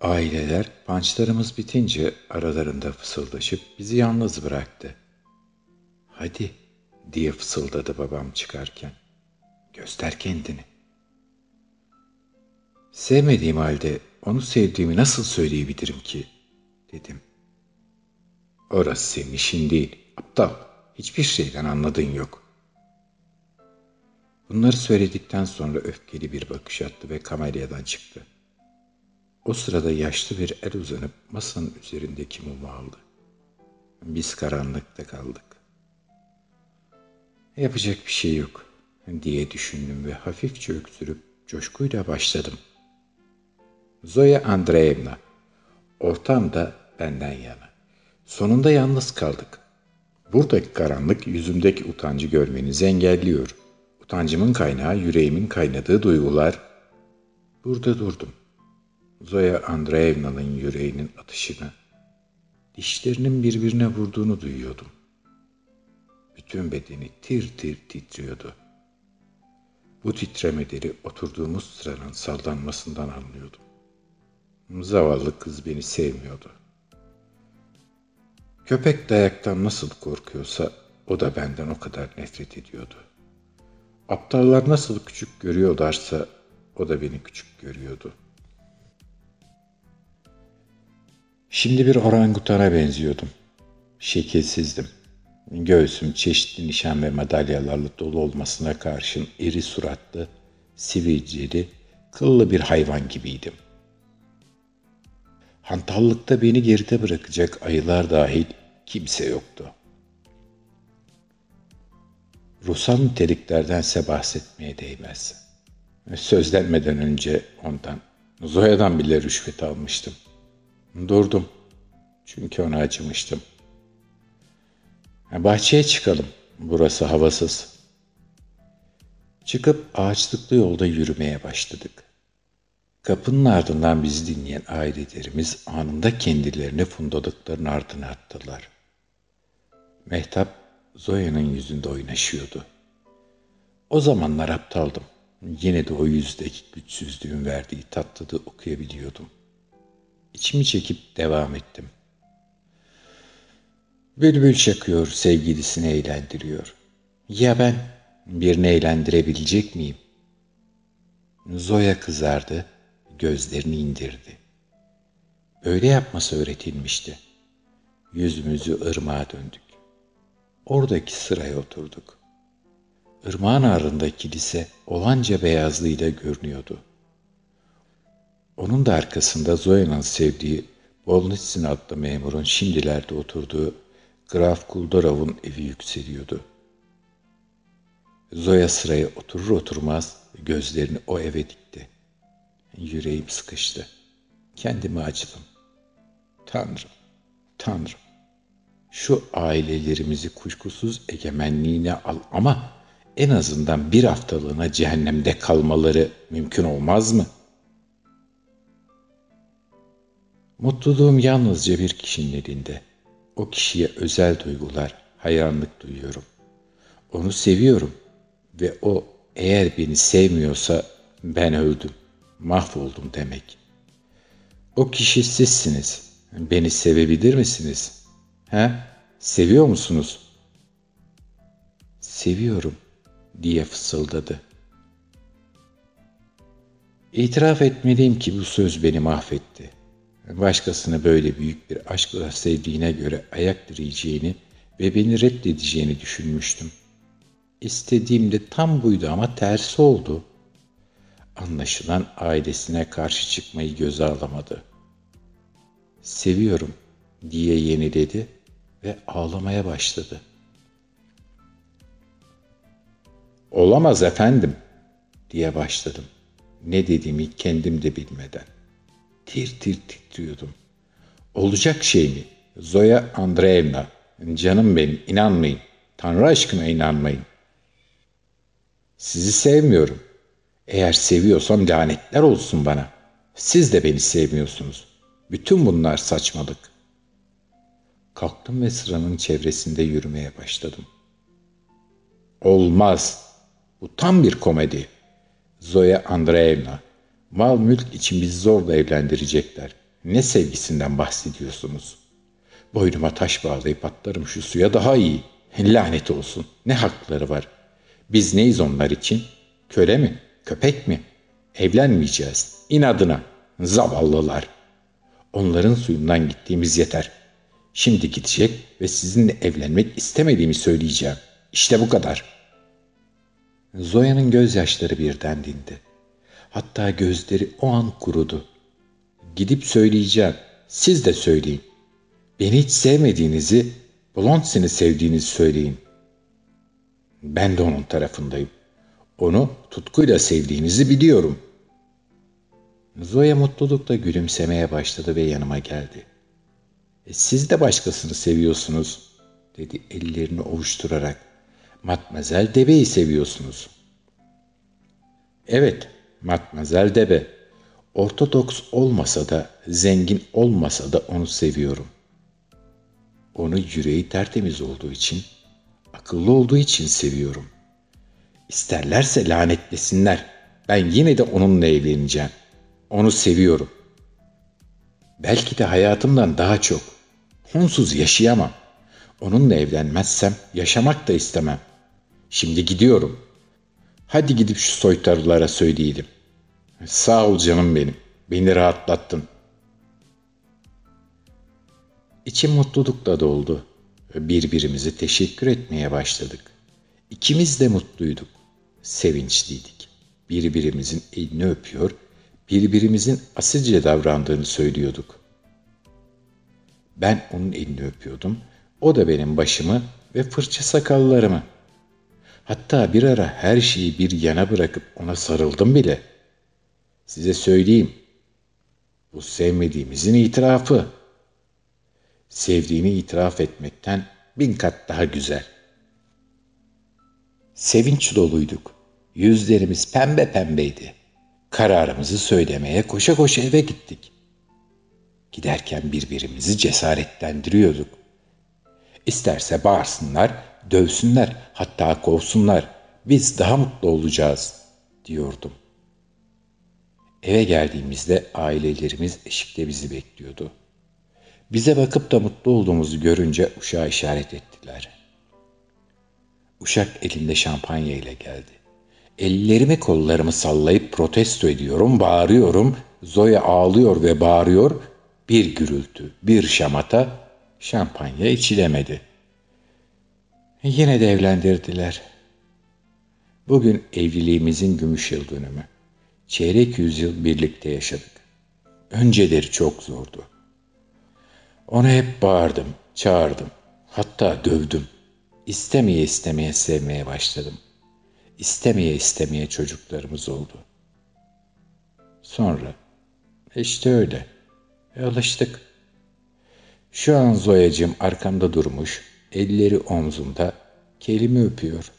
Aileler pançlarımız bitince aralarında fısıldaşıp bizi yalnız bıraktı. Hadi diye fısıldadı babam çıkarken. Göster kendini. Sevmediğim halde onu sevdiğimi nasıl söyleyebilirim ki? Dedim. Orası senin işin değil. Aptal. Hiçbir şeyden anladığın yok. Bunları söyledikten sonra öfkeli bir bakış attı ve kamelyadan çıktı. O sırada yaşlı bir el uzanıp masanın üzerindeki mumu aldı. Biz karanlıkta kaldık. Yapacak bir şey yok diye düşündüm ve hafifçe öksürüp coşkuyla başladım. Zoya Andreevna, ortam da benden yana. Sonunda yalnız kaldık. Buradaki karanlık yüzümdeki utancı görmenizi engelliyor. Utancımın kaynağı yüreğimin kaynadığı duygular. Burada durdum. Zoya Andreevna'nın yüreğinin atışını, dişlerinin birbirine vurduğunu duyuyordum. Bütün bedeni tir tir titriyordu. Bu titremeleri oturduğumuz sıranın sallanmasından anlıyordum. Zavallı kız beni sevmiyordu. Köpek dayaktan nasıl korkuyorsa o da benden o kadar nefret ediyordu. Aptallar nasıl küçük görüyorlarsa o da beni küçük görüyordu. Şimdi bir orangutana benziyordum. Şekilsizdim. Göğsüm çeşitli nişan ve madalyalarla dolu olmasına karşın iri suratlı, sivilceli, kıllı bir hayvan gibiydim. Hantallıkta beni geride bırakacak ayılar dahil kimse yoktu. Ruhsal niteliklerdense bahsetmeye değmez. Sözlenmeden önce ondan, Zoya'dan bile rüşvet almıştım. Durdum. Çünkü ona acımıştım. Bahçeye çıkalım. Burası havasız. Çıkıp ağaçlıklı yolda yürümeye başladık. Kapının ardından bizi dinleyen ailelerimiz anında kendilerini fundalıkların ardına attılar. Mehtap Zoya'nın yüzünde oynaşıyordu. O zamanlar aptaldım. Yine de o yüzdeki güçsüzlüğün verdiği tatlıda okuyabiliyordum. İçimi çekip devam ettim. Bülbül çakıyor, sevgilisini eğlendiriyor. Ya ben birini eğlendirebilecek miyim? Zoya kızardı, gözlerini indirdi. Öyle yapması öğretilmişti. Yüzümüzü ırmağa döndük. Oradaki sıraya oturduk. Irmağın ardında kilise olanca beyazlığıyla görünüyordu. Onun da arkasında Zoya'nın sevdiği Bolnitsin adlı memurun şimdilerde oturduğu Graf Kuldarov'un evi yükseliyordu. Zoya sıraya oturur oturmaz gözlerini o eve dikti. Yüreğim sıkıştı. Kendimi acıdım. Tanrım, Tanrım. Şu ailelerimizi kuşkusuz egemenliğine al ama en azından bir haftalığına cehennemde kalmaları mümkün olmaz mı? Mutluluğum yalnızca bir kişinin elinde. O kişiye özel duygular, hayranlık duyuyorum. Onu seviyorum ve o eğer beni sevmiyorsa ben öldüm mahvoldum demek. O kişi sizsiniz. Beni sevebilir misiniz? He? Seviyor musunuz? Seviyorum diye fısıldadı. İtiraf etmeliyim ki bu söz beni mahvetti. Başkasını böyle büyük bir aşkla sevdiğine göre ayak direyeceğini ve beni reddedeceğini düşünmüştüm. İstediğim de tam buydu ama tersi oldu. Anlaşılan ailesine karşı çıkmayı göze alamadı. Seviyorum diye yeniledi ve ağlamaya başladı. Olamaz efendim diye başladım. Ne dediğimi kendim de bilmeden. Tir tir titriyordum. Olacak şey mi? Zoya Andreevna. Canım benim inanmayın. Tanrı aşkına inanmayın. Sizi sevmiyorum. Eğer seviyorsam lanetler olsun bana. Siz de beni sevmiyorsunuz. Bütün bunlar saçmalık. Kalktım ve sıranın çevresinde yürümeye başladım. Olmaz. Bu tam bir komedi. Zoya Andreevna. Mal mülk için bizi zorla evlendirecekler. Ne sevgisinden bahsediyorsunuz? Boynuma taş bağlayıp atlarım şu suya daha iyi. Lanet olsun. Ne hakları var? Biz neyiz onlar için? Köle mi? Köpek mi? Evlenmeyeceğiz. İnadına. Zavallılar. Onların suyundan gittiğimiz yeter. Şimdi gidecek ve sizinle evlenmek istemediğimi söyleyeceğim. İşte bu kadar. Zoya'nın gözyaşları birden dindi. Hatta gözleri o an kurudu. Gidip söyleyeceğim. Siz de söyleyin. Beni hiç sevmediğinizi, Blondes'ini sevdiğinizi söyleyin. Ben de onun tarafındayım. Onu tutkuyla sevdiğinizi biliyorum. Zoya mutlulukla gülümsemeye başladı ve yanıma geldi. E, siz de başkasını seviyorsunuz, dedi ellerini ovuşturarak. Matmazel Debe'yi seviyorsunuz. Evet, Matmazel Debe. Ortodoks olmasa da, zengin olmasa da onu seviyorum. Onu yüreği tertemiz olduğu için, akıllı olduğu için seviyorum. İsterlerse lanetlesinler. Ben yine de onunla evleneceğim. Onu seviyorum. Belki de hayatımdan daha çok. Onsuz yaşayamam. Onunla evlenmezsem yaşamak da istemem. Şimdi gidiyorum. Hadi gidip şu soytarılara söyleyelim. Sağ ol canım benim. Beni rahatlattın. İçim mutlulukla doldu. Birbirimize teşekkür etmeye başladık. İkimiz de mutluyduk. Sevinçliydik. Birbirimizin elini öpüyor, birbirimizin asilce davrandığını söylüyorduk. Ben onun elini öpüyordum, o da benim başımı ve fırça sakallarımı. Hatta bir ara her şeyi bir yana bırakıp ona sarıldım bile. Size söyleyeyim, bu sevmediğimizin itirafı. Sevdiğini itiraf etmekten bin kat daha güzel. Sevinç doluyduk. Yüzlerimiz pembe pembeydi. Kararımızı söylemeye koşa koşa eve gittik. Giderken birbirimizi cesaretlendiriyorduk. İsterse bağırsınlar, dövsünler, hatta kovsunlar. Biz daha mutlu olacağız, diyordum. Eve geldiğimizde ailelerimiz eşikte bizi bekliyordu. Bize bakıp da mutlu olduğumuzu görünce uşağa işaret ettiler. Uşak elinde şampanya ile geldi. Ellerimi kollarımı sallayıp protesto ediyorum, bağırıyorum. Zoya ağlıyor ve bağırıyor. Bir gürültü, bir şamata, şampanya içilemedi. Yine de evlendirdiler. Bugün evliliğimizin gümüş yıl dönümü. Çeyrek yüzyıl birlikte yaşadık. Önceleri çok zordu. Ona hep bağırdım, çağırdım. Hatta dövdüm. İstemeye istemeye sevmeye başladım. İstemeye istemeye çocuklarımız oldu. Sonra işte öyle. E, alıştık. Şu an Zoyacığım arkamda durmuş, elleri omzumda, kelimi öpüyor.